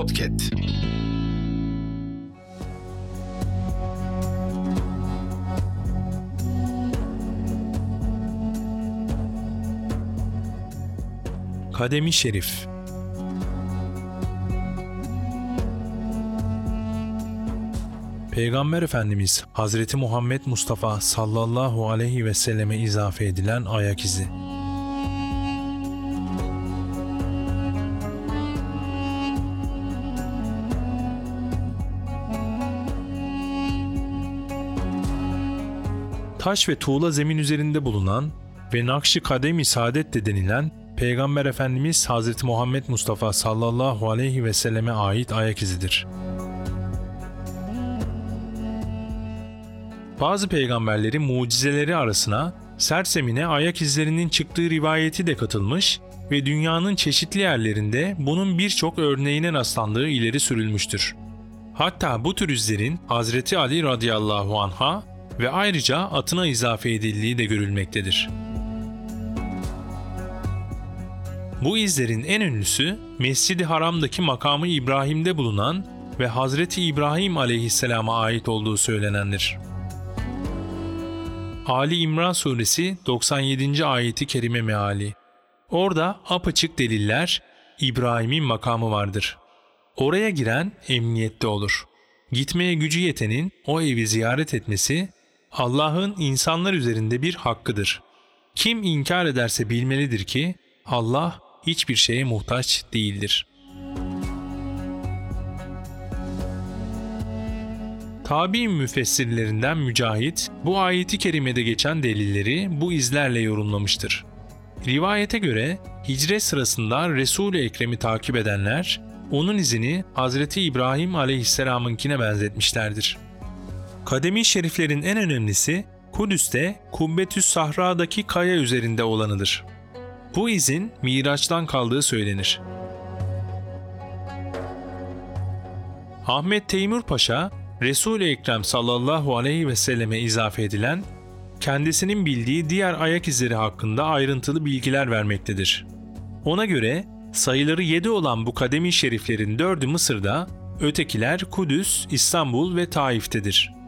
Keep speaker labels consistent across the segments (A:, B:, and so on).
A: Podcast.
B: Kademi Şerif Peygamber Efendimiz Hazreti Muhammed Mustafa sallallahu aleyhi ve selleme izafe edilen ayak izi. Taş ve tuğla zemin üzerinde bulunan ve Nakşi Kademi Saadet de denilen Peygamber Efendimiz Hazreti Muhammed Mustafa sallallahu aleyhi ve selleme ait ayak izidir. Bazı peygamberlerin mucizeleri arasına Sersemine ayak izlerinin çıktığı rivayeti de katılmış ve dünyanın çeşitli yerlerinde bunun birçok örneğine rastlandığı ileri sürülmüştür. Hatta bu tür izlerin Hazreti Ali radıyallahu anha ve ayrıca atına izafe edildiği de görülmektedir. Bu izlerin en ünlüsü Mescid-i Haram'daki makamı İbrahim'de bulunan ve Hazreti İbrahim aleyhisselama ait olduğu söylenendir. Ali İmran suresi 97. ayeti kerime meali. Orada apaçık deliller İbrahim'in makamı vardır. Oraya giren emniyette olur. Gitmeye gücü yetenin o evi ziyaret etmesi Allah'ın insanlar üzerinde bir hakkıdır. Kim inkar ederse bilmelidir ki Allah hiçbir şeye muhtaç değildir. Tabi müfessirlerinden Mücahit bu ayeti kerimede geçen delilleri bu izlerle yorumlamıştır. Rivayete göre hicret sırasında Resul-i Ekrem'i takip edenler onun izini Hazreti İbrahim aleyhisselamınkine benzetmişlerdir. Kademi şeriflerin en önemlisi Kudüs'te Kubbetüs Sahra'daki kaya üzerinde olanıdır. Bu izin Miraç'tan kaldığı söylenir. Ahmet Teymur Paşa, Resul-i Ekrem sallallahu aleyhi ve selleme izafe edilen, kendisinin bildiği diğer ayak izleri hakkında ayrıntılı bilgiler vermektedir. Ona göre sayıları 7 olan bu kademi şeriflerin 4'ü Mısır'da, ötekiler Kudüs, İstanbul ve Taif'tedir.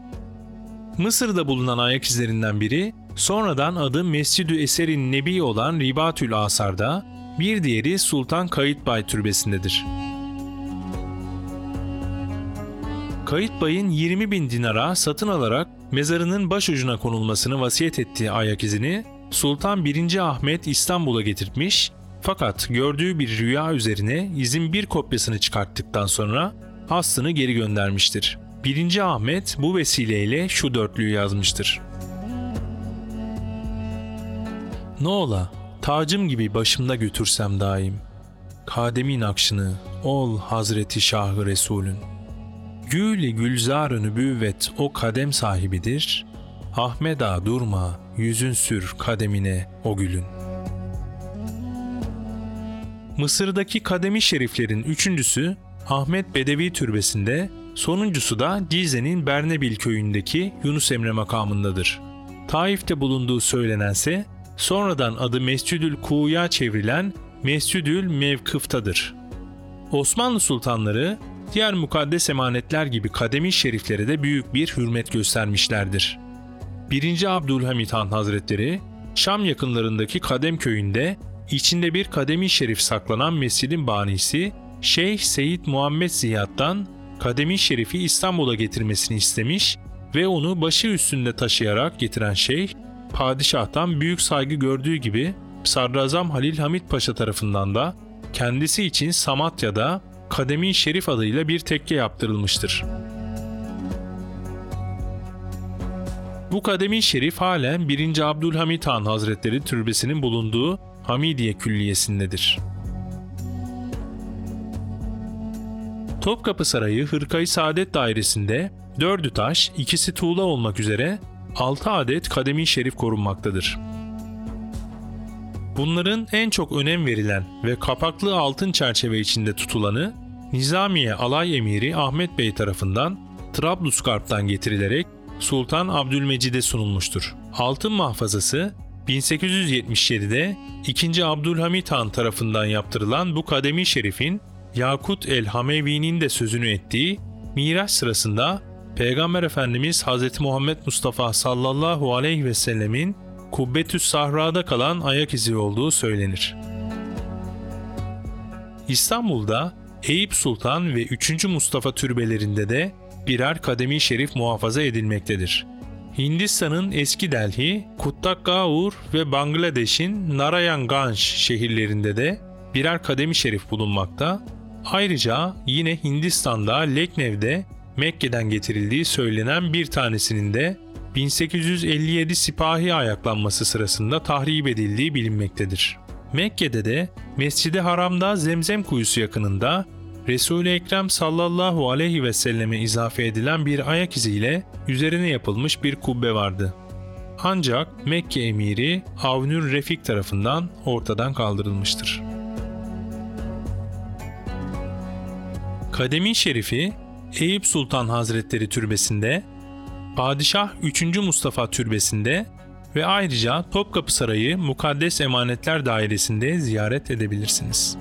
B: Mısır'da bulunan ayak izlerinden biri, sonradan adı Mescid-ü Eser'in Nebi olan Ribatül Asar'da, bir diğeri Sultan Kayıtbay Türbesi'ndedir. Kayıtbay'ın 20 bin dinara satın alarak mezarının başucuna konulmasını vasiyet ettiği ayak izini Sultan 1. Ahmet İstanbul'a getirtmiş fakat gördüğü bir rüya üzerine izin bir kopyasını çıkarttıktan sonra aslını geri göndermiştir. 1. Ahmet bu vesileyle şu dörtlüğü yazmıştır. Ne ola, tacım gibi başımda götürsem daim. Kademin akşını, ol Hazreti Şahı Resulün. Gül-i gülzar-ı nübüvvet o kadem sahibidir. Ahmeda durma, yüzün sür kademine o gülün. Mısır'daki kademi şeriflerin üçüncüsü Ahmet Bedevi Türbesi'nde, sonuncusu da Cizre'nin Bernebil köyündeki Yunus Emre makamındadır. Taif'te bulunduğu söylenense sonradan adı Mescidül Ku'ya çevrilen Mescidül Mevkıf'tadır. Osmanlı sultanları diğer mukaddes emanetler gibi kademi şeriflere de büyük bir hürmet göstermişlerdir. 1. Abdülhamit Han Hazretleri, Şam yakınlarındaki Kadem köyünde içinde bir kademi şerif saklanan mescidin banisi Şeyh Seyyid Muhammed Ziyad'dan kademi şerifi İstanbul'a getirmesini istemiş ve onu başı üstünde taşıyarak getiren şeyh, padişahtan büyük saygı gördüğü gibi Sadrazam Halil Hamit Paşa tarafından da kendisi için Samatya'da Kademi Şerif adıyla bir tekke yaptırılmıştır. Bu Kademi Şerif halen 1. Abdülhamit Han Hazretleri türbesinin bulunduğu Hamidiye Külliyesi'ndedir. Topkapı Sarayı Hırkayı Saadet Dairesi'nde dördü taş, ikisi tuğla olmak üzere 6 adet kademi şerif korunmaktadır. Bunların en çok önem verilen ve kapaklı altın çerçeve içinde tutulanı Nizamiye Alay Emiri Ahmet Bey tarafından Trablusgarp'tan getirilerek Sultan Abdülmecid'e sunulmuştur. Altın mahfazası 1877'de 2. Abdülhamit Han tarafından yaptırılan bu kademi şerifin Yakut el-Hamevi'nin de sözünü ettiği Miraç sırasında Peygamber Efendimiz Hz. Muhammed Mustafa sallallahu aleyhi ve sellemin Kubbetüs Sahra'da kalan ayak izi olduğu söylenir. İstanbul'da Eyüp Sultan ve 3. Mustafa türbelerinde de birer kademi şerif muhafaza edilmektedir. Hindistan'ın eski Delhi, Kuttakgaur ve Bangladeş'in Narayanganj şehirlerinde de birer kademi şerif bulunmakta. Ayrıca yine Hindistan'da Leknev'de Mekke'den getirildiği söylenen bir tanesinin de 1857 sipahi ayaklanması sırasında tahrip edildiği bilinmektedir. Mekke'de de Mescid-i Haram'da Zemzem kuyusu yakınında Resul-i Ekrem sallallahu aleyhi ve selleme izafe edilen bir ayak iziyle üzerine yapılmış bir kubbe vardı. Ancak Mekke emiri Avnur Refik tarafından ortadan kaldırılmıştır. Kademi Şerifi Eyüp Sultan Hazretleri Türbesi'nde, Padişah 3. Mustafa Türbesi'nde ve ayrıca Topkapı Sarayı Mukaddes Emanetler Dairesi'nde ziyaret edebilirsiniz.